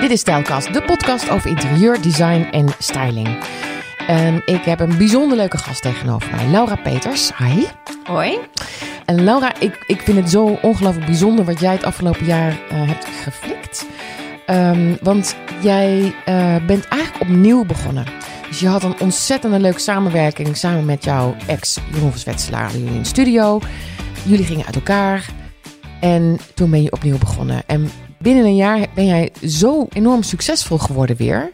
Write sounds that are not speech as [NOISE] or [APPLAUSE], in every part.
Dit is Stijlkast, de podcast over interieur, design en styling. En ik heb een bijzonder leuke gast tegenover mij, Laura Peters. Hi. Hoi. En Laura, ik, ik vind het zo ongelooflijk bijzonder wat jij het afgelopen jaar eh, hebt geflikt. Ehm, want jij eh, bent eigenlijk opnieuw begonnen. Dus je had een ontzettende leuke samenwerking samen met jouw ex Jeroen van Zwetselaar. Jullie in de studio. Jullie gingen uit elkaar. En toen ben je opnieuw begonnen. En binnen een jaar ben jij zo enorm succesvol geworden weer.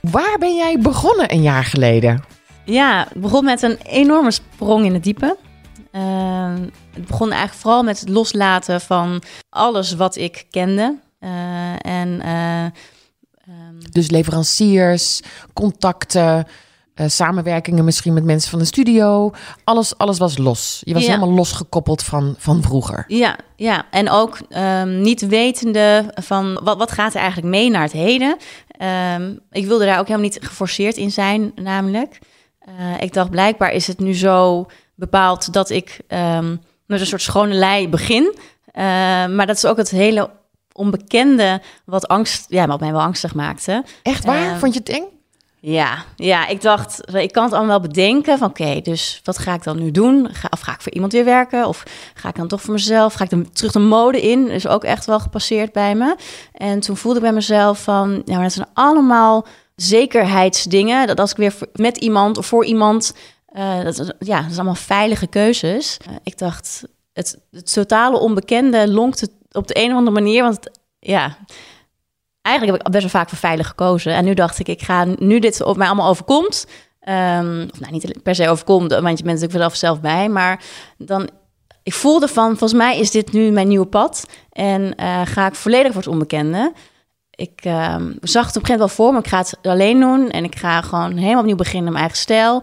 Waar ben jij begonnen een jaar geleden? Ja, het begon met een enorme sprong in het diepe. Uh, het begon eigenlijk vooral met het loslaten van alles wat ik kende. Uh, en, uh, um... Dus leveranciers, contacten, uh, samenwerkingen misschien met mensen van de studio. Alles, alles was los. Je was Ja. helemaal losgekoppeld van, van vroeger. Ja, ja, en ook um, niet wetende van wat, wat gaat er eigenlijk mee naar het heden. Um, ik wilde daar ook helemaal niet geforceerd in zijn, namelijk. Uh, ik dacht, blijkbaar is het nu zo bepaald dat ik um, met een soort schone lei begin. Uh, maar dat is ook het hele onbekende wat, angst, ja, wat mij wel angstig maakte. Echt waar? Vond je het eng? Ja, ja, ik dacht, ik kan het allemaal wel bedenken van oké, dus wat ga ik dan nu doen? Ga, of ga ik voor iemand weer werken? Of ga ik dan toch voor mezelf? Ga ik dan terug de mode in? Is ook echt wel gepasseerd bij me. En toen voelde ik bij mezelf van, nou, dat zijn allemaal zekerheidsdingen. Dat als ik weer met iemand of voor iemand, dat, ja, dat is allemaal veilige keuzes. Uh, ik dacht, het, het totale onbekende lonkt op de een of andere manier, want ja, eigenlijk heb ik best wel vaak voor veilig gekozen. En nu dacht ik, ik ga nu dit op mij allemaal overkomt. Um, of nou, niet per se overkomt, want je bent natuurlijk vanaf zelf bij. Maar dan, ik voelde van, volgens mij is dit nu mijn nieuwe pad. En uh, ga ik volledig voor het onbekende. Ik um, zag het op een gegeven moment wel voor, maar ik ga het alleen doen. En ik ga gewoon helemaal opnieuw beginnen in mijn eigen stijl.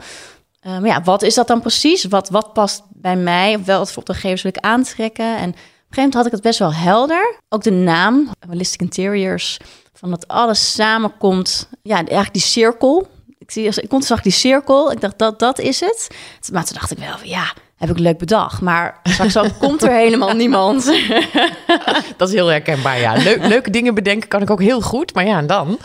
Maar ja, wat is dat dan precies? Wat, wat past bij mij? Of welke opdrachtgevers wil ik aantrekken? En gegeven had ik het best wel helder. Ook de naam, Holistic Interiors, van dat alles samenkomt. Ja, eigenlijk die cirkel. Ik, zie, ik zag die cirkel. Ik dacht, dat, dat is het. Maar toen dacht ik wel, ja, heb ik leuk bedacht. Maar straks ook komt er helemaal [LAUGHS] niemand. [LAUGHS] dat is heel herkenbaar, ja. Leuk, leuke dingen bedenken kan ik ook heel goed. Maar ja, en dan?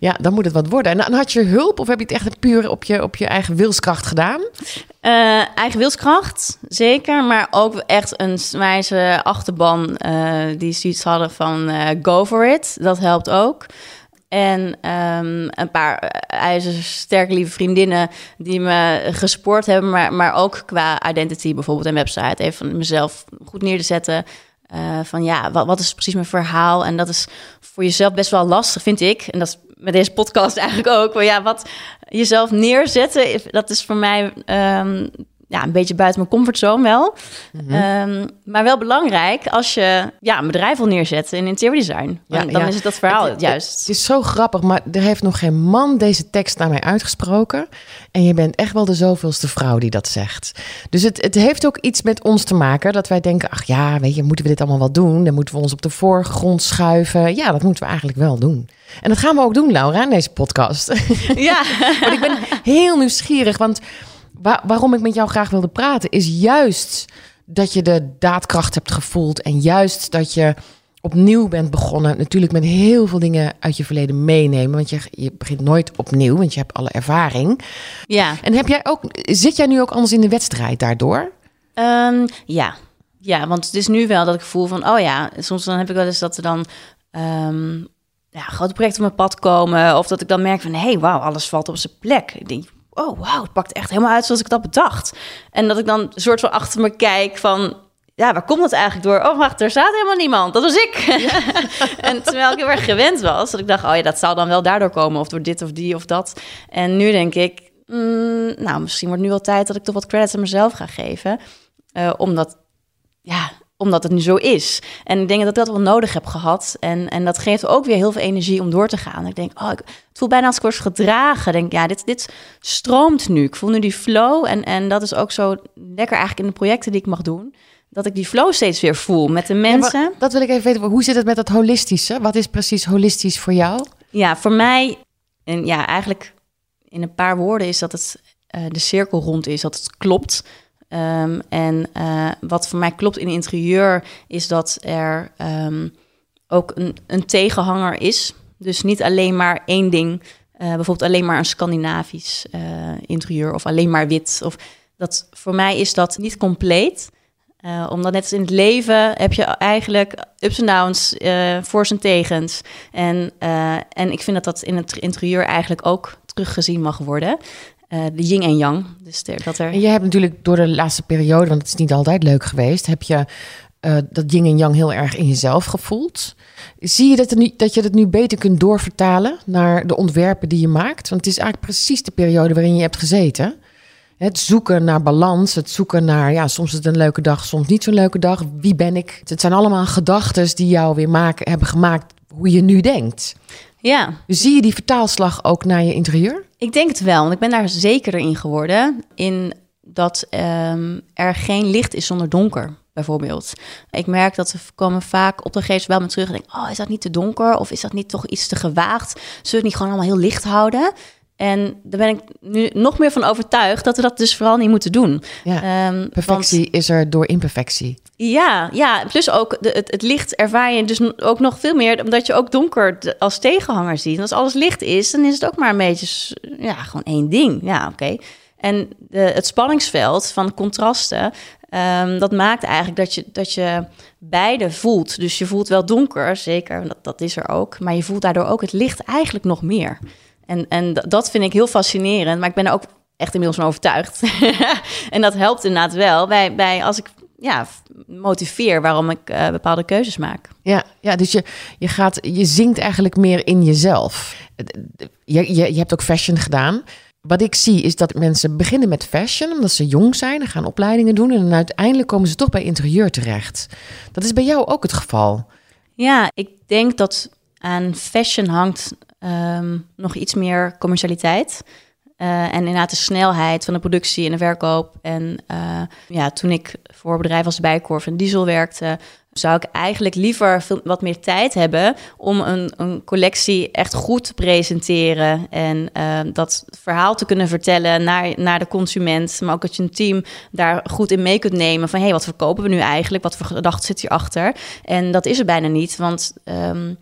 Ja, dan moet het wat worden. En dan had je hulp of heb je het echt puur op je, op je eigen wilskracht gedaan? Uh, eigen wilskracht, zeker. Maar ook echt een wijze achterban uh, die zoiets hadden van uh, go for it. Dat helpt ook. En um, een paar ijzersterke lieve vriendinnen die me gespoord hebben, maar, maar ook qua identity bijvoorbeeld en website. Even mezelf goed neer te zetten. Uh, van ja, wat, wat is precies mijn verhaal? En dat is voor jezelf best wel lastig, vind ik. En dat is met deze podcast [LAUGHS] eigenlijk ook. Maar ja, wat jezelf neerzetten, dat is voor mij um, ja, een beetje buiten mijn comfortzone wel. Mm -hmm. um, maar wel belangrijk als je ja, een bedrijf wil neerzetten in interieurdesign. Ja, dan ja. is het dat verhaal het, juist. Het is zo grappig, maar er heeft nog geen man deze tekst naar mij uitgesproken. En je bent echt wel de zoveelste vrouw die dat zegt. Dus het, het heeft ook iets met ons te maken. Dat wij denken, ach ja, weet je, moeten we dit allemaal wel doen? Dan moeten we ons op de voorgrond schuiven. Ja, dat moeten we eigenlijk wel doen. En dat gaan we ook doen, Laura, in deze podcast. Ja. [LAUGHS] maar ik ben heel nieuwsgierig, want... Waar, waarom ik met jou graag wilde praten, is juist dat je de daadkracht hebt gevoeld. En juist dat je opnieuw bent begonnen. Natuurlijk met heel veel dingen uit je verleden meenemen. Want je, je begint nooit opnieuw, want je hebt alle ervaring. Ja. En heb jij ook, zit jij nu ook anders in de wedstrijd daardoor? Um, ja. ja, want het is nu wel dat ik voel van, oh ja, soms dan heb ik wel eens dat er dan... Um, ja, grote projecten op mijn pad komen. Of dat ik dan merk van, hé, hey, wauw, alles valt op zijn plek. Ik denk, oh wauw, het pakt echt helemaal uit zoals ik dat bedacht. En dat ik dan soort van achter me kijk van, ja, waar komt dat eigenlijk door? Oh, wacht, er staat helemaal niemand. Dat was ik. [LAUGHS] En terwijl ik heel erg gewend was, dat ik dacht, oh ja, dat zou dan wel daardoor komen, of door dit of die of dat. En nu denk ik, mm, nou, misschien wordt nu wel tijd dat ik toch wat credits aan mezelf ga geven, uh, omdat, ja, omdat het nu zo is. En ik denk dat ik dat wel nodig heb gehad. En, en dat geeft ook weer heel veel energie om door te gaan. Ik denk, oh, ik, het voelt bijna als ik word gedragen. Ik denk, ja, dit, dit stroomt nu. Ik voel nu die flow. En, en dat is ook zo lekker eigenlijk in de projecten die ik mag doen. Dat ik die flow steeds weer voel met de mensen. Ja, dat wil ik even weten. Hoe zit het met dat holistische? Wat is precies holistisch voor jou? Ja, voor mij, en ja, eigenlijk in een paar woorden is dat het uh, de cirkel rond is. Dat het klopt. Um, en uh, wat voor mij klopt in interieur is dat er um, ook een, een, tegenhanger is. Dus niet alleen maar één ding. Uh, bijvoorbeeld alleen maar een Scandinavisch uh, interieur of alleen maar wit. Of dat, voor mij is dat niet compleet. Omdat net als in het leven heb je eigenlijk ups en downs, voor's en tegens. En, en ik vind dat dat in het interieur eigenlijk ook teruggezien mag worden. De yin en yang. Dus dat er... En je hebt natuurlijk door de laatste periode, want het is niet altijd leuk geweest, heb je dat yin en yang heel erg in jezelf gevoeld. Zie je dat, er dat je het nu beter kunt doorvertalen naar de ontwerpen die je maakt? Want het is eigenlijk precies de periode waarin je hebt gezeten. Het zoeken naar balans, het zoeken naar, ja, soms is het een leuke dag, soms niet zo'n leuke dag. Wie ben ik? Het zijn allemaal gedachten die jou weer maken, hebben gemaakt hoe je nu denkt. Ja. Zie je die vertaalslag ook naar je interieur? Ik denk het wel, want ik ben daar zekerder in geworden. In dat um, er geen licht is zonder donker bijvoorbeeld. Ik merk dat ze komen vaak opdrachtgevers wel me terug en denken, oh, is dat niet te donker? Of is dat niet toch iets te gewaagd? Zullen we het niet gewoon allemaal heel licht houden? En daar ben ik nu nog meer van overtuigd dat we dat dus vooral niet moeten doen. Ja, um, perfectie is er door imperfectie. Ja, ja plus ook de, het, het, licht ervaar je dus ook nog veel meer... omdat je ook donker als tegenhanger ziet. En als alles licht is, dan is het ook maar een beetje... ja, gewoon één ding. Ja, oké. En de, het spanningsveld van contrasten, um, dat maakt eigenlijk dat je, dat je beide voelt. Dus je voelt wel donker, zeker, dat, dat is er ook. Maar je voelt daardoor ook het licht eigenlijk nog meer. En, en dat vind ik heel fascinerend. Maar ik ben er ook echt inmiddels van overtuigd. [LAUGHS] en dat helpt inderdaad wel bij, bij als ik ja, motiveer waarom ik uh, bepaalde keuzes maak. Ja, ja dus je, je, gaat, je zingt eigenlijk meer in jezelf. Je, je, je hebt ook fashion gedaan wat ik zie is dat mensen beginnen met fashion omdat ze jong zijn en gaan opleidingen doen en dan uiteindelijk komen ze toch bij interieur terecht. Dat is bij jou ook het geval. Ja, ik denk dat aan fashion hangt um, nog iets meer commercialiteit. Uh, en inderdaad de snelheid van de productie en de verkoop. En uh, ja, toen ik voor bedrijf als Bijkorf en Diesel werkte, zou ik eigenlijk liever wat meer tijd hebben om een, een collectie echt goed te presenteren. En uh, dat verhaal te kunnen vertellen naar, naar de consument. Maar ook dat je een team daar goed in mee kunt nemen. Van hé, hey, wat verkopen we nu eigenlijk? Wat voor gedachten zit hierachter? En dat is er bijna niet. Want um,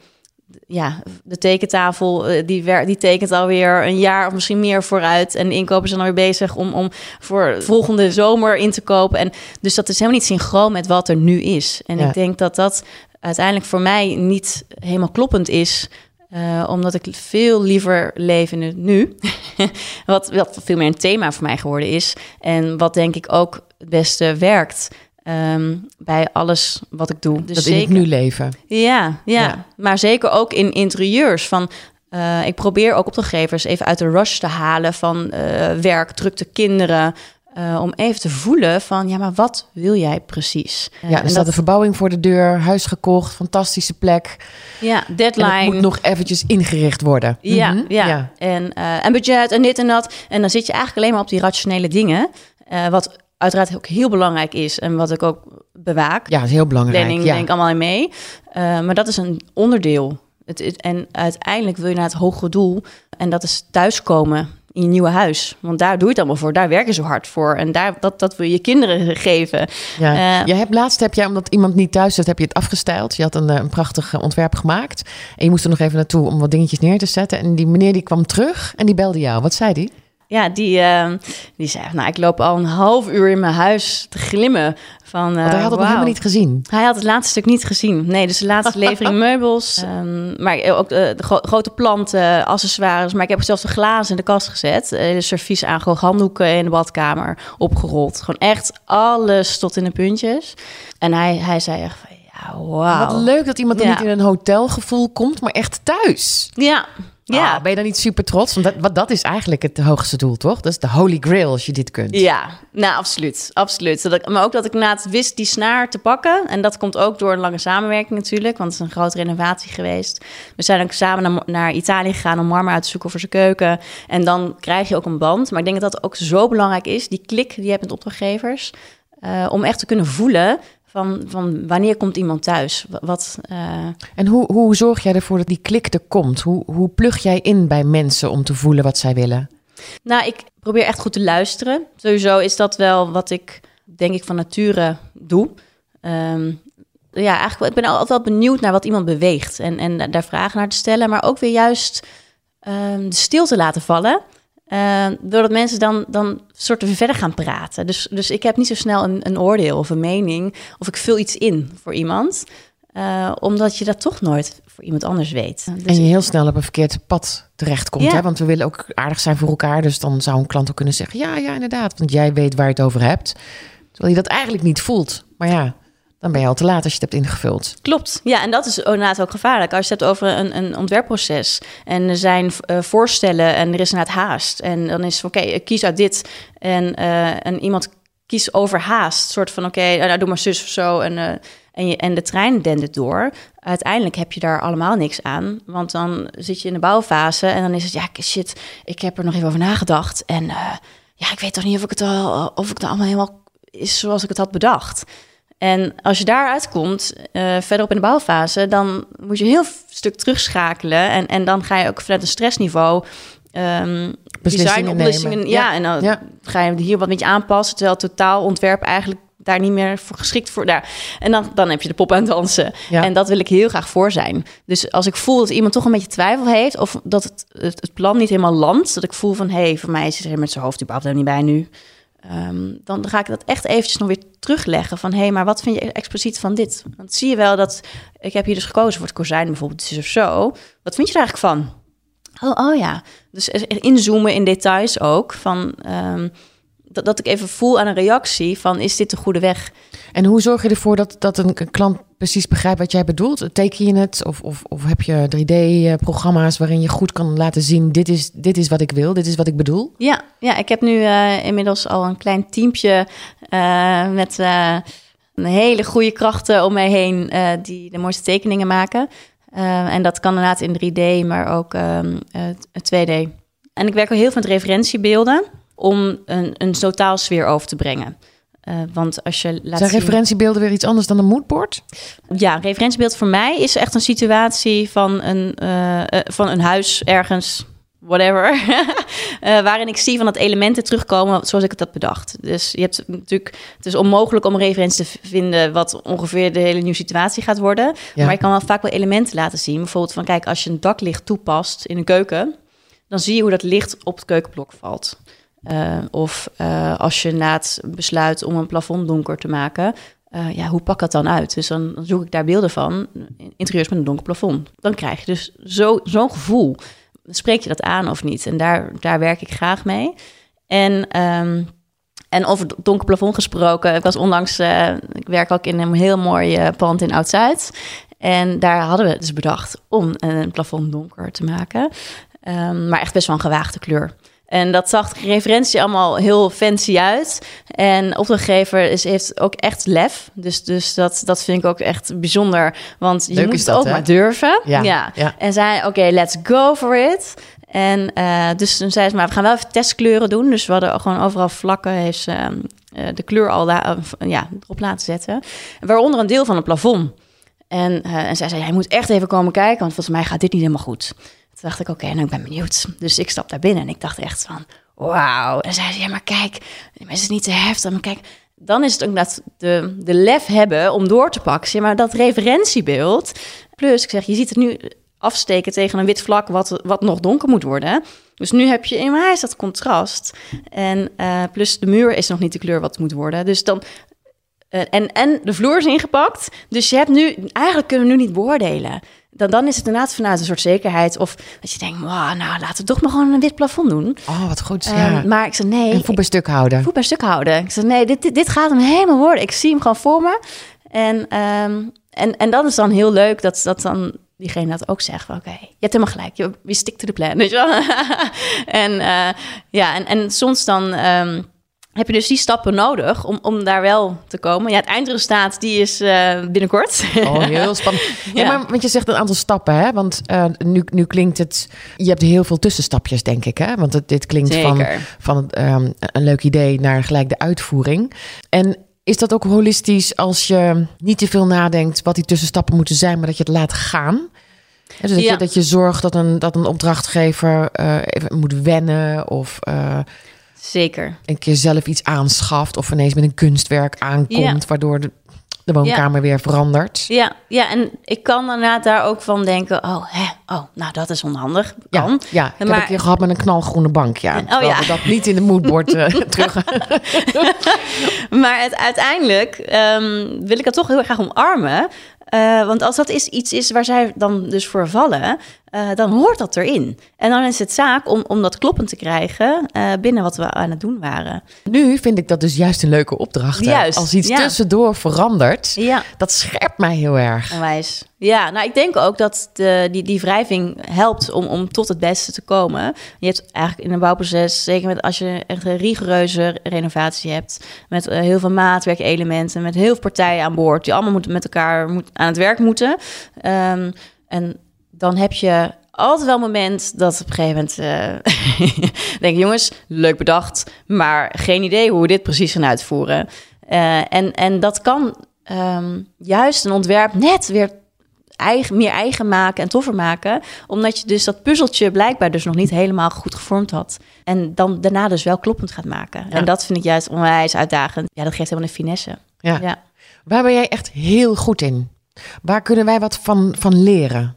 ja, de tekentafel eh, die, wer die tekent alweer een jaar of misschien meer vooruit. En de inkopers zijn alweer bezig om, om voor volgende zomer in te kopen. En dus dat is helemaal niet synchroon met wat er nu is. En ik denk dat dat uiteindelijk voor mij niet helemaal kloppend is. Uh, omdat ik veel liever leef in het nu. [LAUGHS] wat, wat veel meer een thema voor mij geworden is. En wat denk ik ook het beste werkt. Um, bij alles wat ik doe. Dus dat zeker, in het nu leven. Ja, ja, maar zeker ook in interieurs. Van, uh, ik probeer ook opdrachtgevers even uit de rush te halen van uh, werk, drukte kinderen. Uh, om even te voelen van, ja, maar wat wil jij precies? Ja, er staat dat... een verbouwing voor de deur, huis gekocht, fantastische plek. Ja, deadline. En moet nog eventjes ingericht worden. Ja, mm -hmm. ja. ja. En, en budget en dit en dat. En dan zit je eigenlijk alleen maar op die rationele dingen. wat uiteraard ook heel belangrijk is en wat ik ook bewaak. Ja, is heel belangrijk. Planning ja. denk allemaal in mee. Uh, maar dat is een onderdeel. Het, het, en uiteindelijk wil je naar het hogere doel en dat is thuiskomen in je nieuwe huis. Want daar doe je het allemaal voor. Daar werk je zo hard voor. En daar, dat, dat wil je kinderen [LAUGHS] geven. Ja. Uh, je hebt laatst heb jij, omdat iemand niet thuis zat, heb je het afgestyled. Je had een, een prachtig ontwerp gemaakt. En je moest er nog even naartoe om wat dingetjes neer te zetten. En die meneer die kwam terug en die belde jou. Wat zei die? Ja, die, uh, die zei, nou, ik loop al een half uur in mijn huis te glimmen. Van, uh, Want hij had het wow. nog helemaal niet gezien. Hij had het laatste stuk niet gezien. Nee, dus de laatste [LAUGHS] levering meubels. Um, maar ook de, de gro grote planten, accessoires. Maar ik heb zelfs de glazen in de kast gezet. Uh, de servies aangehoog, handdoeken in de badkamer opgerold. Gewoon echt alles tot in de puntjes. En hij, hij zei echt van, wow. Wat leuk dat iemand dan ja. niet in een hotelgevoel komt, maar echt thuis. Ja, ja. Oh, ben je dan niet super trots? Want dat, wat, dat is eigenlijk het hoogste doel, toch? Dat is de holy grail als je dit kunt. Ja, nou absoluut. absoluut. Zodat, maar ook dat ik na het wist die snaar te pakken. En dat komt ook door een lange samenwerking natuurlijk. Want het is een grote renovatie geweest. We zijn ook samen naar, naar Italië gegaan om Marmer uit te zoeken voor zijn keuken. En dan krijg je ook een band. Maar ik denk dat dat ook zo belangrijk is. Die klik die je hebt met opdrachtgevers. Uh, om echt te kunnen voelen van, van wanneer komt iemand thuis? Wat, uh... En hoe, hoe zorg jij ervoor dat die klik er komt? Hoe, hoe plug jij in bij mensen om te voelen wat zij willen? Nou, ik probeer echt goed te luisteren. Sowieso is dat wel wat ik denk ik van nature doe. Um, ja, eigenlijk, ik ben altijd wel benieuwd naar wat iemand beweegt. En, en daar vragen naar te stellen. Maar ook weer juist ehm, de stilte laten vallen. Ehm, doordat mensen dan, dan soort of verder gaan praten. Dus, dus ik heb niet zo snel een, een oordeel of een mening. Of ik vul iets in voor iemand. Eh, omdat je dat toch nooit voor iemand anders weet. Dus En je heel snel op een verkeerd pad terechtkomt. Ja. Hè? Want we willen ook aardig zijn voor elkaar. Dus dan zou een klant ook kunnen zeggen... ja, ja, inderdaad. Want jij weet waar je het over hebt. Terwijl je dat eigenlijk niet voelt. Maar ja, dan ben je al te laat als je het hebt ingevuld. Klopt. Ja, en dat is inderdaad ook gevaarlijk. Als je het hebt over een, een ontwerpproces en er zijn eh, voorstellen en er is inderdaad haast. En dan is oké, ik kies uit dit. En, eh, en iemand kiest overhaast. soort van, oké, nou, doe maar zus of zo. En, eh, en, en de trein dendert door. Uiteindelijk heb je daar allemaal niks aan. Want dan zit je in de bouwfase en dan is het, ja, shit, ik heb er nog even over nagedacht. En ja, ik weet toch niet of ik het al, of ik het allemaal helemaal is zoals ik het had bedacht. En als je daaruit komt, eh, verderop in de bouwfase, dan moet je een heel stuk terugschakelen. En, en dan ga je ook vanuit een stressniveau ehm Beslissingen nemen. Ja, Ja, en dan ja. ga je hier wat met je aanpassen, terwijl het totaalontwerp eigenlijk daar niet meer voor geschikt voor. Daar. En dan, dan heb je de pop aan het dansen. Ja. En dat wil ik heel graag voor zijn. Dus als ik voel dat iemand toch een beetje twijfel heeft, of dat het, het, het plan niet helemaal landt, dat ik voel van hé, hey, voor mij is hij er met zijn hoofd überhaupt helemaal niet bij nu. Ehm, dan ga ik dat echt eventjes nog weer terugleggen van hé, hey, maar wat vind je expliciet van dit? Want zie je wel dat ik heb hier dus gekozen voor het kozijn bijvoorbeeld, dus of zo. Wat vind je er eigenlijk van? Oh, oh ja. Dus inzoomen in details ook. Van, ehm, dat, dat ik even voel aan een reactie van is dit de goede weg? En hoe zorg je ervoor dat, dat een, een klant precies begrijpt wat jij bedoelt? Teken je het? Of, of, of heb je 3D-programma's waarin je goed kan laten zien... Dit is, dit is wat ik wil, dit is wat ik bedoel? Ja, ja ik heb nu eh, inmiddels al een klein teampje eh, met eh, een hele goede krachten om mij heen die de mooiste tekeningen maken. En dat kan inderdaad in 3D, maar ook ehm, eh, 2D. En ik werk ook heel veel met referentiebeelden om een, een totaalsfeer over te brengen. Eh, want als je laat Zijn zien... referentiebeelden weer iets anders dan een moodboard? Ja, een referentiebeeld voor mij is echt een situatie van een, eh, eh, van een huis ergens, whatever. [LAUGHS] waarin ik zie van dat elementen terugkomen zoals ik het had bedacht. Dus je hebt natuurlijk, het is onmogelijk om een referentie te vinden wat ongeveer de hele nieuwe situatie gaat worden. Ja. Maar je kan wel vaak wel elementen laten zien. Bijvoorbeeld van, kijk, als je een daklicht toepast in een keuken, dan zie je hoe dat licht op het keukenblok valt. Eh, of eh, als je inderdaad besluit om een plafond donker te maken, eh, ja, hoe pak dat dan uit? Dus dan, zoek ik daar beelden van, interieurs met een donker plafond. Dan krijg je dus zo- zo'n gevoel. Spreek je dat aan of niet? En daar, daar werk ik graag mee. En, ehm, en over donker plafond gesproken, ik was onlangs, ik werk ook in een heel mooi pand in Oud-Zuid. En daar hadden we dus bedacht om een plafond donker te maken. Ehm, maar echt best wel een gewaagde kleur. En dat zag de referentie allemaal heel fancy uit. En opdrachtgever is, heeft ook echt lef. Dus, dus dat, dat vind ik ook echt bijzonder. Want je Leuk moet is het dat, ook hè? maar durven. Ja, ja. En zei, oké, let's go for it. En eh, dus toen zei ze, maar we gaan wel even testkleuren doen. Dus we hadden gewoon overal vlakken. Heeft ze ehm, eh, de kleur al daar, eh, ja, erop laten zetten. Waaronder een deel van het plafond. En, en zij zei, jij moet echt even komen kijken, want volgens mij gaat dit niet helemaal goed. Toen dacht ik, oké, nou, ik ben benieuwd. Dus ik stap daar binnen en ik dacht echt van, wauw. En zei ze, ja, maar kijk, is het niet te heftig? Maar kijk, dan is het ook dat de, de lef hebben om door te pakken. Zeg maar dat referentiebeeld. Plus, ik zeg, je ziet het nu afsteken tegen een wit vlak wat, wat nog donker moet worden. Dus nu heb je in mij is dat contrast. En eh, plus de muur is nog niet de kleur wat moet worden. Dus dan eh, en, en de vloer is ingepakt. Dus je hebt nu, eigenlijk kunnen we nu niet beoordelen. Dan, dan is het inderdaad vanuit een soort zekerheid. Of dat je denkt, wow, nou laten we toch maar gewoon een wit plafond doen. Oh, wat goed. Ehm, ja. maar ik zei nee. en voet bij stuk houden. voet bij stuk houden. Ik zei nee, dit, dit, dit gaat hem helemaal worden. Ik zie hem gewoon voor me. En, ehm, en, en dat is dan heel leuk dat, dat dan diegene dat ook zegt. Oké, je hebt helemaal gelijk. Je, we stick to the plan, [LAUGHS] weet je wel. [LAUGHS] en eh, ja, en, en soms dan... ehm, heb je dus die stappen nodig om, om daar wel te komen. Ja, het eindresultaat die is eh, binnenkort. Oh, heel [LAUGHS] spannend. Ja. Ja. maar want je zegt een aantal stappen, hè? Want eh, nu, nu klinkt het... Je hebt heel veel tussenstapjes, denk ik, hè? Want het, dit klinkt van, Zeker. van ehm, een leuk idee naar gelijk de uitvoering. En is dat ook holistisch als je niet te veel nadenkt... wat die tussenstappen moeten zijn, maar dat je het laat gaan? Dus dat, Ja. je, dat je zorgt dat een, dat een opdrachtgever eh, even moet wennen... of Zeker. een keer zelf iets aanschaft... of ineens met een kunstwerk aankomt... Ja. waardoor de, de woonkamer weer verandert. Ja, ja, en ik kan inderdaad daar ook van denken... oh, hè, oh nou, dat is onhandig. Kan. Ja, ja ik heb een keer gehad met een knalgroene bank. Ja, Oh, ja. we dat niet in de moodboard eh, [LAUGHS] terug. [LAUGHS] Maar het, uiteindelijk ehm, wil ik dat toch heel graag omarmen. Eh, want als dat is, iets is waar zij dan dus voor vallen, eh, dan hoort dat erin. En dan is het zaak om, om dat kloppend te krijgen eh, binnen wat we aan het doen waren. Nu vind ik dat dus juist een leuke opdracht. Juist, Als iets ja. tussendoor verandert, Ja, dat scherpt mij heel erg. onwijs. Ja, nou ik denk ook dat de, die, die wrijving helpt om, om tot het beste te komen. Je hebt eigenlijk in een bouwproces, zeker met als je echt een rigoureuze renovatie hebt, met eh, heel veel maatwerkelementen, met heel veel partijen aan boord, die allemaal moeten met elkaar moet, aan het werk moeten. Ehm, en dan heb je altijd wel een moment dat op een gegeven moment eh [LAUGHS] denk jongens, leuk bedacht, maar geen idee hoe we dit precies gaan uitvoeren. Eh, en, en dat kan ehm, juist een ontwerp net weer eigen, meer eigen maken en toffer maken, omdat je dus dat puzzeltje blijkbaar dus nog niet helemaal goed gevormd had. En dan daarna dus wel kloppend gaat maken. Ja. En dat vind ik juist onwijs uitdagend. Ja, dat geeft helemaal een finesse. Ja. Ja. Waar ben jij echt heel goed in? Waar kunnen wij wat van, van leren?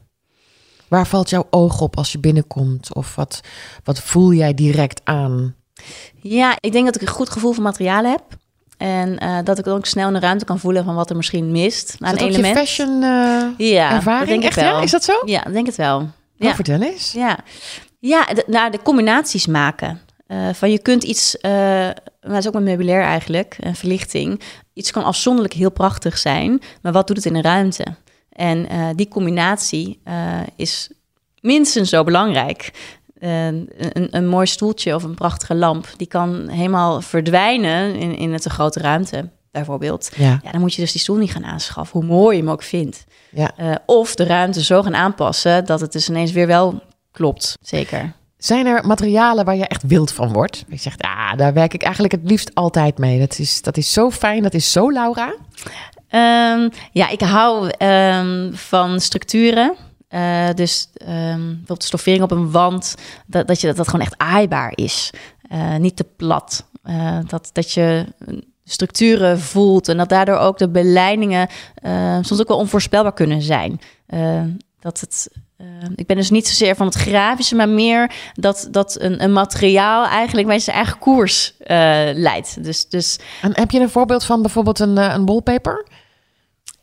Waar valt jouw oog op als je binnenkomt? Of wat, wat voel jij direct aan? Ja, ik denk dat ik een goed gevoel voor materialen heb. En eh, dat ik ook snel in de ruimte kan voelen van wat er misschien mist. aan Is een element. je fashion eh, ja, ervaring? denk echt, ik wel. ja? Is dat zo? Ja, ik denk het wel. Nou, Ja. vertel eens. Ja, ja de, nou, de combinaties maken. Eh, van je kunt iets, dat is ook met meubilair eigenlijk, en verlichting. Iets kan afzonderlijk heel prachtig zijn, maar wat doet het in een ruimte? En eh, die combinatie eh, is minstens zo belangrijk. Eh, een, een mooi stoeltje of een prachtige lamp, die kan helemaal verdwijnen in, in het een grote ruimte, bijvoorbeeld. Ja, Ja, dan moet je dus die stoel niet gaan aanschaffen, hoe mooi je hem ook vindt. ja. Of de ruimte zo gaan aanpassen dat het dus ineens weer wel klopt. Zeker. Zijn er materialen waar je echt wild van wordt? Je zegt, ah, daar werk ik eigenlijk het liefst altijd mee. Dat is, dat is zo fijn, dat is zo Laura. Ehm, ja, ik hou ehm, van structuren. Eh, dus ehm bijvoorbeeld stoffering op een wand, dat, dat, je, dat gewoon echt aaibaar is. Eh, niet te plat. Eh, dat, dat je structuren voelt en dat daardoor ook de beleidingen soms ook wel onvoorspelbaar kunnen zijn. Dat het, ik ben dus niet zozeer van het grafische, maar meer dat, dat een, een materiaal eigenlijk bij zijn eigen koers leidt. Dus, dus En heb je een voorbeeld van bijvoorbeeld een, een wallpaper?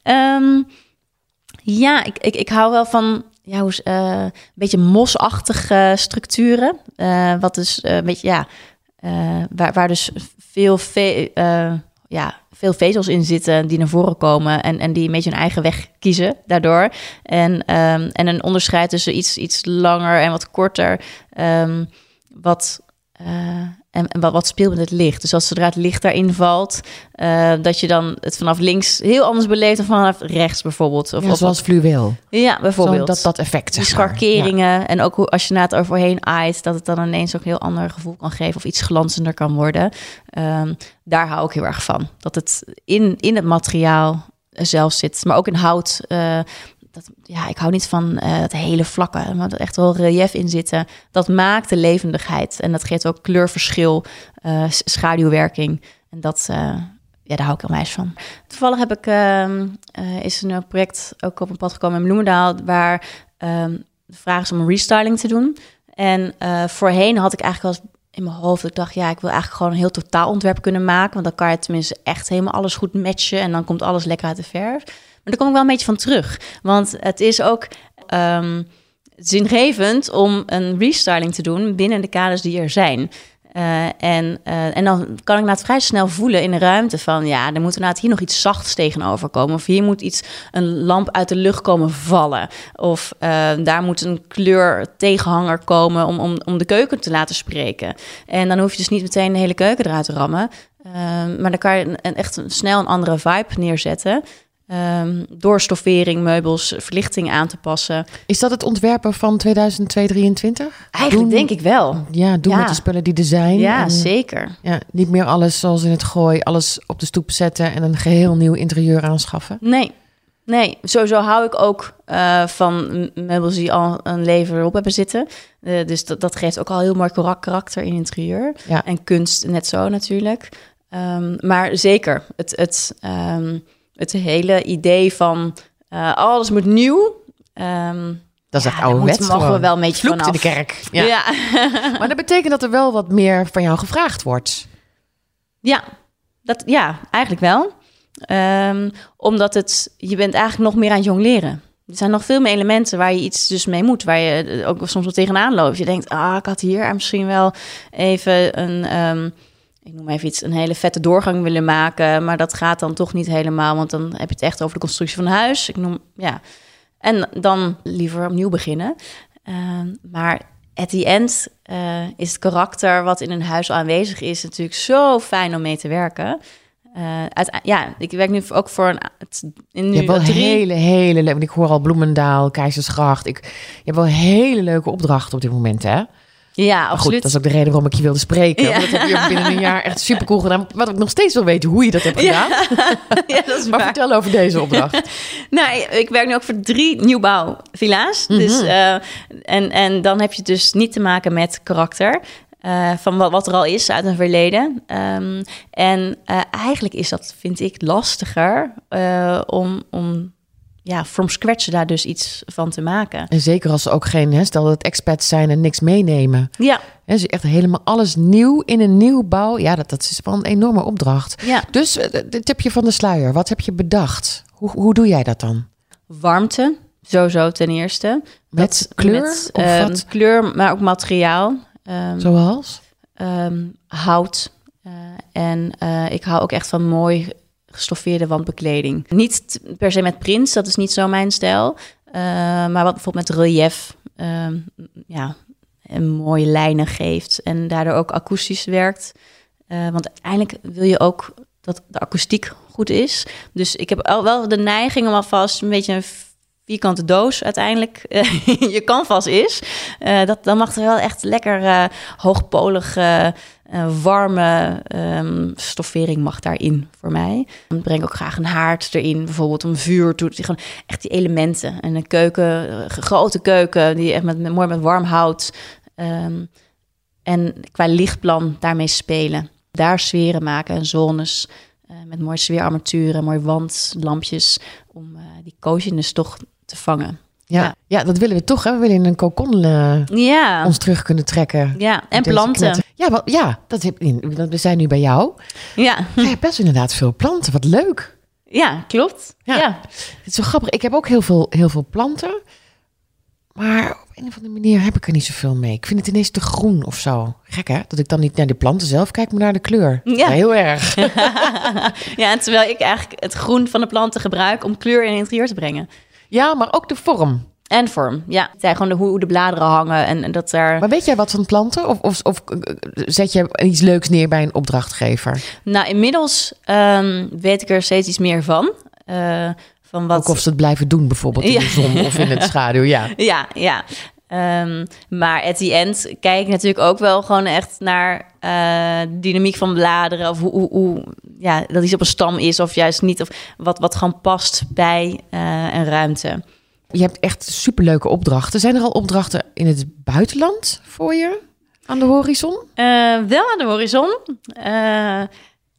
Ehm, ja, ik, ik, ik hou wel van ja, hoe, eh, een beetje mosachtige structuren. Eh, wat dus eh, een beetje, ja, waar, waar dus veel, ve ja, veel vezels in zitten die naar voren komen en, en die een beetje hun eigen weg kiezen daardoor. En, ehm, en een onderscheid tussen iets, iets langer en wat korter. ehm, wat, en, en wat, wat speelt met het licht. Dus als zodra het licht daarin valt, eh, dat je dan het vanaf links heel anders beleeft dan vanaf rechts bijvoorbeeld. Of, Ja, of zoals fluweel. ja, bijvoorbeeld. Zo dat, dat effect, die en ook hoe, als je na het overheen aait, dat het dan ineens ook een heel ander gevoel kan geven of iets glanzender kan worden. Ehm, daar hou ik heel erg van. Dat het in, in het materiaal zelf zit, maar ook in hout. eh, dat, ja, ik hou niet van eh het hele vlakke, maar er echt wel relief in zitten. Dat maakt de levendigheid en dat geeft ook kleurverschil, s- schaduwwerking. En dat, eh, ja, daar hou ik heel meisje van. Toevallig heb ik, ehm, eh, is een project ook op een pad gekomen in Bloemendaal, waar ehm, de vraag is om een restyling te doen. En voorheen had ik eigenlijk wel in mijn hoofd, dat ik dacht, ja, ik wil eigenlijk gewoon een heel totaalontwerp kunnen maken, want dan kan je tenminste echt helemaal alles goed matchen en dan komt alles lekker uit de verf. Maar daar kom ik wel een beetje van terug, want het is ook ehm, zingevend om een restyling te doen binnen de kaders die er zijn. Eh, en, eh, en dan kan ik na het vrij snel voelen in de ruimte van... ja, er moet inderdaad hier nog iets zachts tegenover komen. Of hier moet iets, een lamp uit de lucht komen vallen. Of eh, daar moet een kleur tegenhanger komen om, om, om de keuken te laten spreken. En dan hoef je dus niet meteen de hele keuken eruit te rammen. Eh, maar dan kan je een, echt snel een andere vibe neerzetten... Ehm, door stoffering, meubels, verlichting aan te passen. Is dat het ontwerpen van 2023? Eigenlijk Doen- denk ik wel. Ja, doen Ja. met de spullen die er zijn. Ja, En, zeker. ja, niet meer alles zoals in het gooi, alles op de stoep zetten en een geheel nieuw interieur aanschaffen. Nee, nee. Sowieso hou ik ook eh, van meubels die al een leven erop hebben zitten. Eh, dus dat, dat geeft ook al heel mooi karak- karakter in interieur. Ja. En kunst net zo natuurlijk. Ehm, maar zeker, het, het, ehm, het hele idee van eh, alles moet nieuw. ehm, Dat is Ja, echt daar oude wet. moeten- mogen we wel een beetje Vloekt in de vanaf. kerk. Ja. ja. [LAUGHS] Maar dat betekent dat er wel wat meer van jou gevraagd wordt. Ja, dat, ja eigenlijk wel. Ehm, omdat het, je bent eigenlijk nog meer aan het jong leren. Er zijn nog veel meer elementen waar je iets dus mee moet. Waar je eh, ook soms wel tegenaan loopt. Je denkt, ah, ik had hier misschien wel even een... ehm, ik noem even iets, een hele vette doorgang willen maken. Maar dat gaat dan toch niet helemaal. Want dan heb je het echt over de constructie van een huis. Ik noem, ja. En dan liever opnieuw beginnen. Ehm, maar at the end eh, is het karakter wat in een huis aanwezig is natuurlijk zo fijn om mee te werken. Eh, uit, ja, ik werk nu ook voor een het- in Je nu hebt wel drie. hele, hele leuke... want Ik hoor al Bloemendaal, Keizersgracht. Ik, je hebt wel hele leuke opdrachten op dit moment, hè? Ja, Maar goed, absoluut. dat is ook de reden waarom ik je wilde spreken. Ja. Want dat heb je binnen een jaar echt supercool gedaan. Wat ik nog steeds wil weten hoe je dat hebt gedaan. [LAUGHS] ja, dat is Maar waar. vertel over deze opdracht. [LAUGHS] Nou, ik werk nu ook voor drie nieuwbouwvilla's. Dus, Mhm. eh, en, en dan heb je dus niet te maken met karakter. eh, van wat, wat er al is uit een verleden. Ehm, en eh, eigenlijk is dat, vind ik, lastiger om, om ja, from scratch daar dus iets van te maken. En zeker als ze ook geen, hè, stel dat het expats zijn en niks meenemen. Ja, Hè, ze echt helemaal alles nieuw in een nieuwbouw. Ja, dat, dat is wel een enorme opdracht. ja. Dus eh, de tipje van de sluier. Wat heb je bedacht? Hoe, hoe doe jij dat dan? warmte, sowieso ten eerste. Met Dat- kleur? met, of ehm, wat? kleur, maar ook materiaal. Ehm, Zoals? ehm, hout. Eh, en eh, ik hou ook echt van mooi gestoffeerde wandbekleding. Niet per se met prints, dat is niet zo mijn stijl. Eh, maar wat bijvoorbeeld met relief, ehm, ja, mooie lijnen geeft. En daardoor ook akoestisch werkt. Eh, want uiteindelijk wil je ook dat de akoestiek goed is. Dus ik heb wel de neiging om alvast een beetje een vierkante doos uiteindelijk eh, [LAUGHS] je canvas is. Dat, dan mag er wel echt lekker eh eh, warme ehm, stoffering mag daarin voor mij. Dan breng ik ook graag een haard erin, bijvoorbeeld om vuur toe. Gewoon echt die elementen. En een keuken, eh, grote keuken, die echt met, met- mooi met warm hout. Ehm, en qua lichtplan daarmee spelen. Daar sferen maken en zones. eh, met mooie sfeerarmaturen, mooie wandlampjes. Om eh, die coziness toch te vangen. Ja. Ja. ja, dat willen we toch. Hè? We willen in een kokon eh, Ja, ons terug kunnen trekken. ja. en planten. Ja, wel, ja dat heb, we zijn nu bij jou. Ja. Jij hebt best inderdaad veel planten. Wat leuk. ja, klopt. Ja. Ja. Het is zo grappig. Ik heb ook heel veel, heel veel planten. Maar op een of andere manier heb ik er niet zoveel mee. Ik vind het ineens te groen of zo. Gek hè? Dat ik dan niet naar de planten zelf kijk, maar naar de kleur. Ja. heel erg. [LAUGHS] ja, en terwijl ik eigenlijk het groen van de planten gebruik om kleur in het interieur te brengen. Ja, maar ook de vorm. En vorm, ja. Het zijn gewoon de, hoe de bladeren hangen en, en dat er... Maar weet jij wat van planten? Of, of, of eh, zet je iets leuks neer bij een opdrachtgever? Nou, inmiddels ehm, weet ik er steeds iets meer van. Eh, van wat... Ook of ze het blijven doen, bijvoorbeeld in Ja. de zon of in het [LAUGHS] schaduw. Ja. Ja, ja. Ehm, maar at the end kijk ik natuurlijk ook wel gewoon echt naar eh, de dynamiek van bladeren. Of hoe, hoe, hoe ja, dat iets op een stam is of juist niet. Of wat, wat gewoon past bij eh, een ruimte. Je hebt echt superleuke opdrachten. Zijn er al opdrachten in het buitenland voor je aan de horizon? Eh, wel aan de horizon. Eh,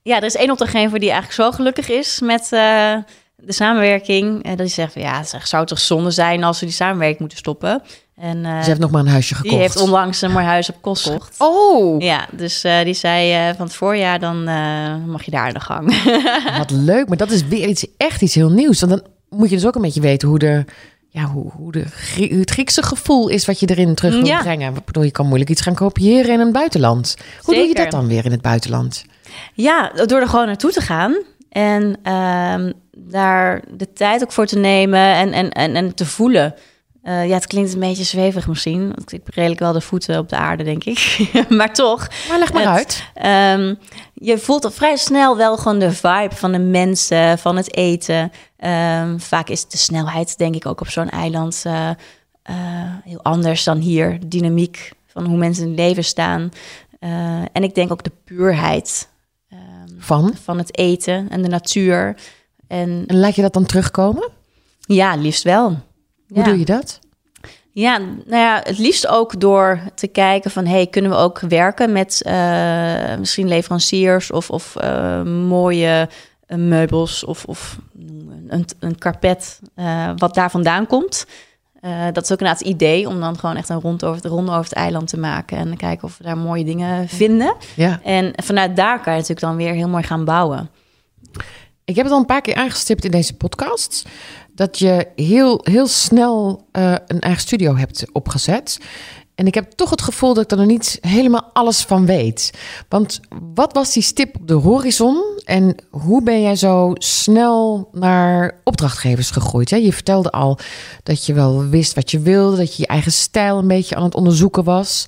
ja, er is één opdrachtgever die eigenlijk zo gelukkig is met de samenwerking. Dat hij zegt van ja, het zou toch zonde zijn als we die samenwerking moeten stoppen. En eh, Ze heeft nog maar een huisje gekocht. die heeft onlangs een mooi huis op kost gekocht. Oh, Ja, dus eh, die zei eh, van het voorjaar, dan eh, mag je daar aan de gang. [LAUGHS] wat leuk. Maar dat is weer iets, echt iets heel nieuws. Want dan moet je dus ook een beetje weten hoe, de, ja, hoe, hoe, de, hoe het Griekse gevoel is wat je erin terug wil Ja. brengen. Ik bedoel, je kan moeilijk iets gaan kopiëren in een buitenland. Hoe doe je dat dan weer in het buitenland? ja, door er gewoon naartoe te gaan en ehm, daar de tijd ook voor te nemen en, en, en, en te voelen. Eh, ja, het klinkt een beetje zwevig misschien. want Ik heb redelijk wel de voeten op de aarde, denk ik. [LAUGHS] maar toch, Maar leg maar Het- uit. Ehm, je voelt al vrij snel wel gewoon de vibe van de mensen, van het eten. Ehm, vaak is de snelheid, denk ik, ook op zo'n eiland eh, eh, heel anders dan hier. De dynamiek van hoe mensen in het leven staan. En ik denk ook de puurheid ehm, Van? van het eten en de natuur. En En laat je dat dan terugkomen? ja, liefst wel. Hoe Ja. doe je dat? Ja, nou ja, het liefst ook door te kijken van... hey, kunnen we ook werken met eh, misschien leveranciers... of, of eh, mooie eh, meubels of, of een, een karpet uh, wat daar vandaan komt. Dat is ook inderdaad het idee om dan gewoon echt een rond over, de ronde over het eiland te maken. En kijken of we daar mooie dingen vinden. Ja. En vanuit daar kan je natuurlijk dan weer heel mooi gaan bouwen. Ik heb het al een paar keer aangestipt in deze podcast. Dat je heel, heel snel uh, een eigen studio hebt opgezet. En ik heb toch het gevoel dat ik er niet helemaal alles van weet. Want wat was die stip op de horizon? En hoe ben jij zo snel naar opdrachtgevers gegroeid? Je vertelde al dat je wel wist wat je wilde, dat je je eigen stijl een beetje aan het onderzoeken was.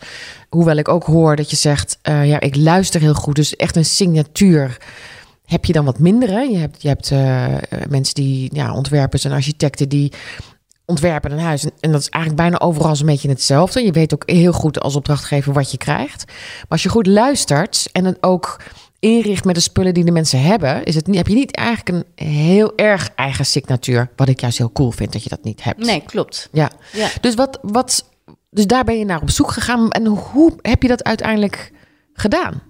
Hoewel ik ook hoor dat je zegt, uh, ja, ik luister heel goed, dus echt een signatuur heb je dan wat minder. Hè? Je hebt, je hebt uh, mensen die, ja, ontwerpers en architecten die ontwerpen een huis. En, dat is eigenlijk bijna overal een beetje hetzelfde. Je weet ook heel goed als opdrachtgever wat je krijgt. Maar als je goed luistert en het ook inricht met de spullen die de mensen hebben, is het, heb je niet eigenlijk een heel erg eigen signatuur. Wat ik juist heel cool vind dat je dat niet hebt. Nee, klopt. Ja. Ja. Dus, wat, wat, dus daar ben je naar op zoek gegaan. En hoe heb je dat uiteindelijk gedaan?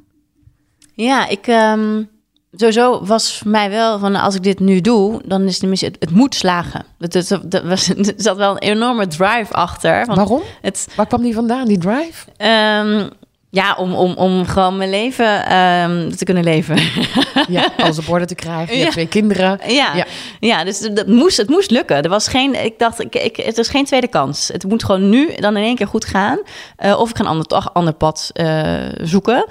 Ja, ik. ehm, Sowieso was voor mij wel van als ik dit nu doe, dan is het, het moet slagen. Het, het, het was, [LAUGHS] er zat wel een enorme drive achter. Want Waarom? Het, Waar kwam die vandaan, die drive? ehm, ja, om, om, om gewoon mijn leven ehm, te kunnen leven. [LAUGHS] Ja, [LAUGHS] alles op orde te krijgen. Je Ja. hebt twee kinderen. Ja, Ja. ja. dus dat moest, het moest lukken. Er was geen, ik dacht, ik, ik, het is geen tweede kans. Het moet gewoon nu dan in één keer goed gaan. Eh, of ik ga een ander, toch ander pad eh, zoeken.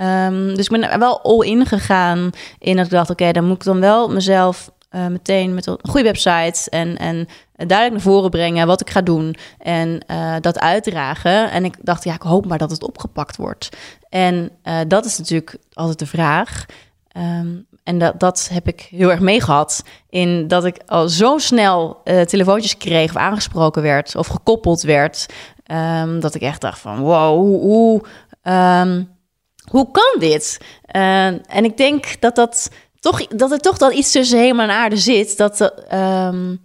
Ehm, dus ik ben wel all in gegaan in dat ik dacht, oké, dan moet ik dan wel mezelf eh, meteen met een goede website en, en duidelijk naar voren brengen wat ik ga doen en eh, dat uitdragen. En ik dacht, ja, ik hoop maar dat het opgepakt wordt. En eh, dat is natuurlijk altijd de vraag. Ehm, en dat, dat heb ik heel erg meegehad. In dat ik al zo snel telefoontjes kreeg of aangesproken werd of gekoppeld werd. ehm, dat ik echt dacht van wow, hoe, hoe kan dit? Eh, en ik denk dat, dat, toch, dat er toch dan iets tussen hemel en aarde zit. Dat, eh, ehm,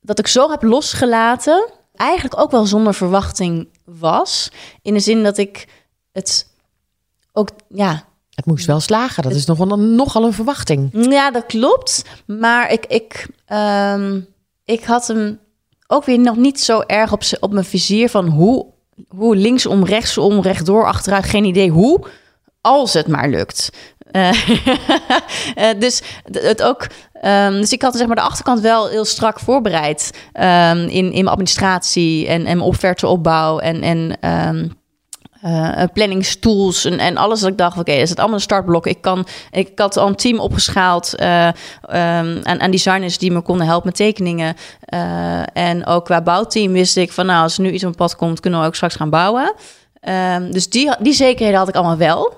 dat ik zo heb losgelaten. Eigenlijk ook wel zonder verwachting was. In de zin dat ik het ook, ja, Het moest wel slagen. Dat is nogal, nogal een verwachting. ja, dat klopt. Maar ik, ik, ehm, ik had hem ook weer nog niet zo erg op, op mijn vizier van hoe, hoe linksom, rechtsom, rechtdoor, achteruit. Geen idee hoe, als het maar lukt. [LAUGHS] Eh, eh, dus het ook. ehm, dus ik had zeg maar de achterkant wel heel strak voorbereid ehm, in, in mijn administratie en, en mijn offerteopbouw en, en ehm, eh, planningstools en, en alles. Dat ik dacht, oké, is het allemaal een startblok. Ik kan, ik had al een team opgeschaald ehm, aan, designers die me konden helpen met tekeningen. En ook qua bouwteam wist ik van, nou, als er nu iets op pad komt, kunnen we ook straks gaan bouwen. Ehm, dus die, die zekerheden had ik allemaal wel.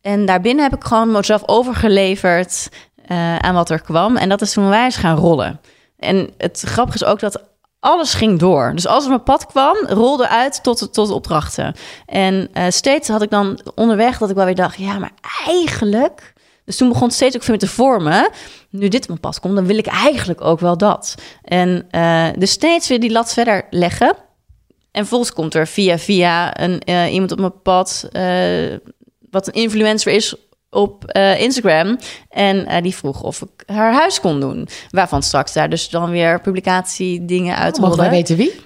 En daarbinnen heb ik gewoon mezelf overgeleverd aan wat er kwam. En dat is toen wij eens gaan rollen. En het grappige is ook dat alles ging door. Dus als er mijn pad kwam, rolde uit tot, tot opdrachten. En eh, steeds had ik dan onderweg dat ik wel weer dacht... ja, maar eigenlijk... Dus toen begon het steeds ook veel meer te vormen. Nu dit mijn pad komt, dan wil ik eigenlijk ook wel dat. En eh, dus steeds weer die lat verder leggen. En vervolgens komt er via via een, eh, iemand op mijn pad... wat een influencer is op eh, Instagram. En eh, die vroeg of ik haar huis kon doen. Waarvan straks daar dus dan weer publicatie dingen uit Mogen wij weten wie?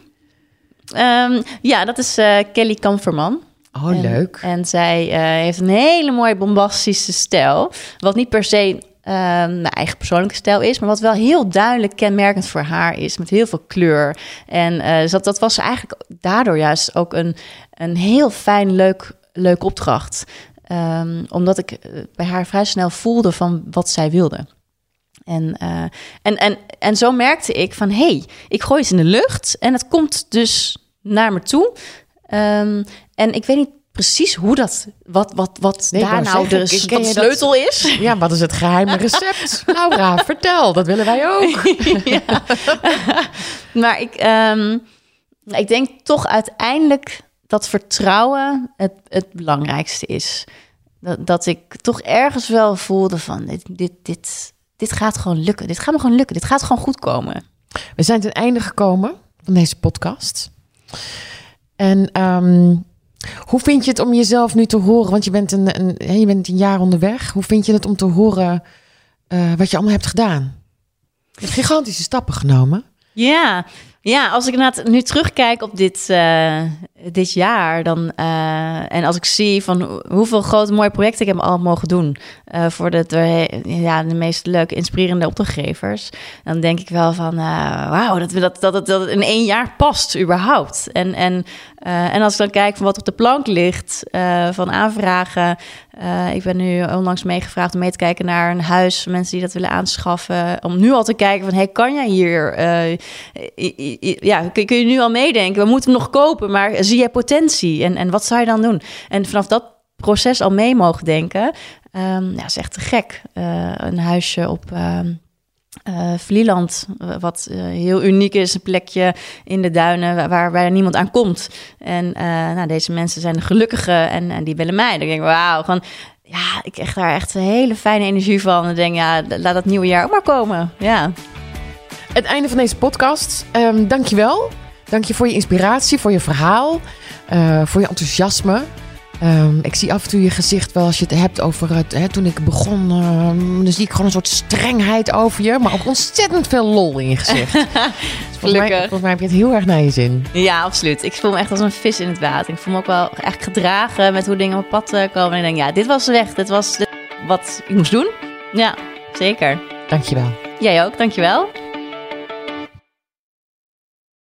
Ehm, ja, dat is eh, Kelly Kamferman. Oh, En- leuk. En zij heeft een hele mooie bombastische stijl. Wat niet per se ehm, mijn eigen persoonlijke stijl is, maar wat wel heel duidelijk kenmerkend voor haar is, met heel veel kleur. En dus dat, dat was eigenlijk daardoor juist ook een, een heel fijn, leuk, leuk opdracht. Ehm, omdat ik eh, bij haar vrij snel voelde van wat zij wilde. En, eh, en, en, en zo merkte ik van, hé, hey, ik gooi het in de lucht en het komt dus naar me toe. Ehm, en ik weet niet precies hoe dat, wat, wat, wat Nee, daar nou de, dat- sleutel is. [LAUGHS] Ja, wat is het geheime [LAUGHS] recept? Laura, vertel. Dat willen wij ook. [LAUGHS] ja. maar ik, ehm, ik denk toch uiteindelijk dat vertrouwen het, het belangrijkste is. Dat, dat ik toch ergens wel voelde van dit, dit, dit, dit gaat gewoon lukken. Dit gaat me gewoon lukken. Dit gaat gewoon goed komen. We zijn ten einde gekomen van deze podcast. En ehm, hoe vind je het om jezelf nu te horen? Want je bent een, een, je bent een jaar onderweg. Hoe vind je het om te horen eh, wat je allemaal hebt gedaan? Je hebt gigantische stappen genomen. Ja, ja, als ik nu terugkijk op dit, uh, dit jaar, dan, uh, en als ik zie van hoeveel grote mooie projecten ik heb al mogen doen uh, voor de, ja, de meest leuke, inspirerende opdrachtgevers, dan denk ik wel van wauw, dat, dat, dat, dat, dat het in één jaar past überhaupt. En, en, en als ik dan kijk van wat op de plank ligt van aanvragen, ik ben nu onlangs meegevraagd om mee te kijken naar een huis, mensen die dat willen aanschaffen, om nu al te kijken van hey, kan jij hier ja, kun, je nu al meedenken, we moeten hem nog kopen, maar zie je potentie en, en wat zou je dan doen? En vanaf dat proces al mee mogen denken, um, ja, is echt te gek. Uh, een huisje op uh, uh, Vlieland, wat heel uniek is, een plekje in de duinen waar, waar niemand aan komt. En nou, deze mensen zijn de gelukkige en, en die willen mij. Denk ik, wauw, gewoon ja, ik krijg daar echt hele fijne energie van. En denk, ja, laat dat nieuwe jaar ook maar komen. Ja het einde van deze podcast. Um, dankjewel. Dank je voor je inspiratie, voor je verhaal, voor je enthousiasme. Um, ik zie af en toe je gezicht wel als je het hebt over het. Hè, toen ik begon, um, dan zie ik gewoon een soort strengheid over je, maar ook ontzettend veel lol in je gezicht. dus [LAUGHS] volgens, mij, volgens mij heb je het heel erg naar je zin. Ja, absoluut. Ik voel me echt als een vis in het water. Ik voel me ook wel echt gedragen met hoe dingen op pad eh, komen. En ik denk, ja, dit was de weg. Dit was wat ik moest doen. Ja, zeker. Dankjewel. Jij ook, dankjewel.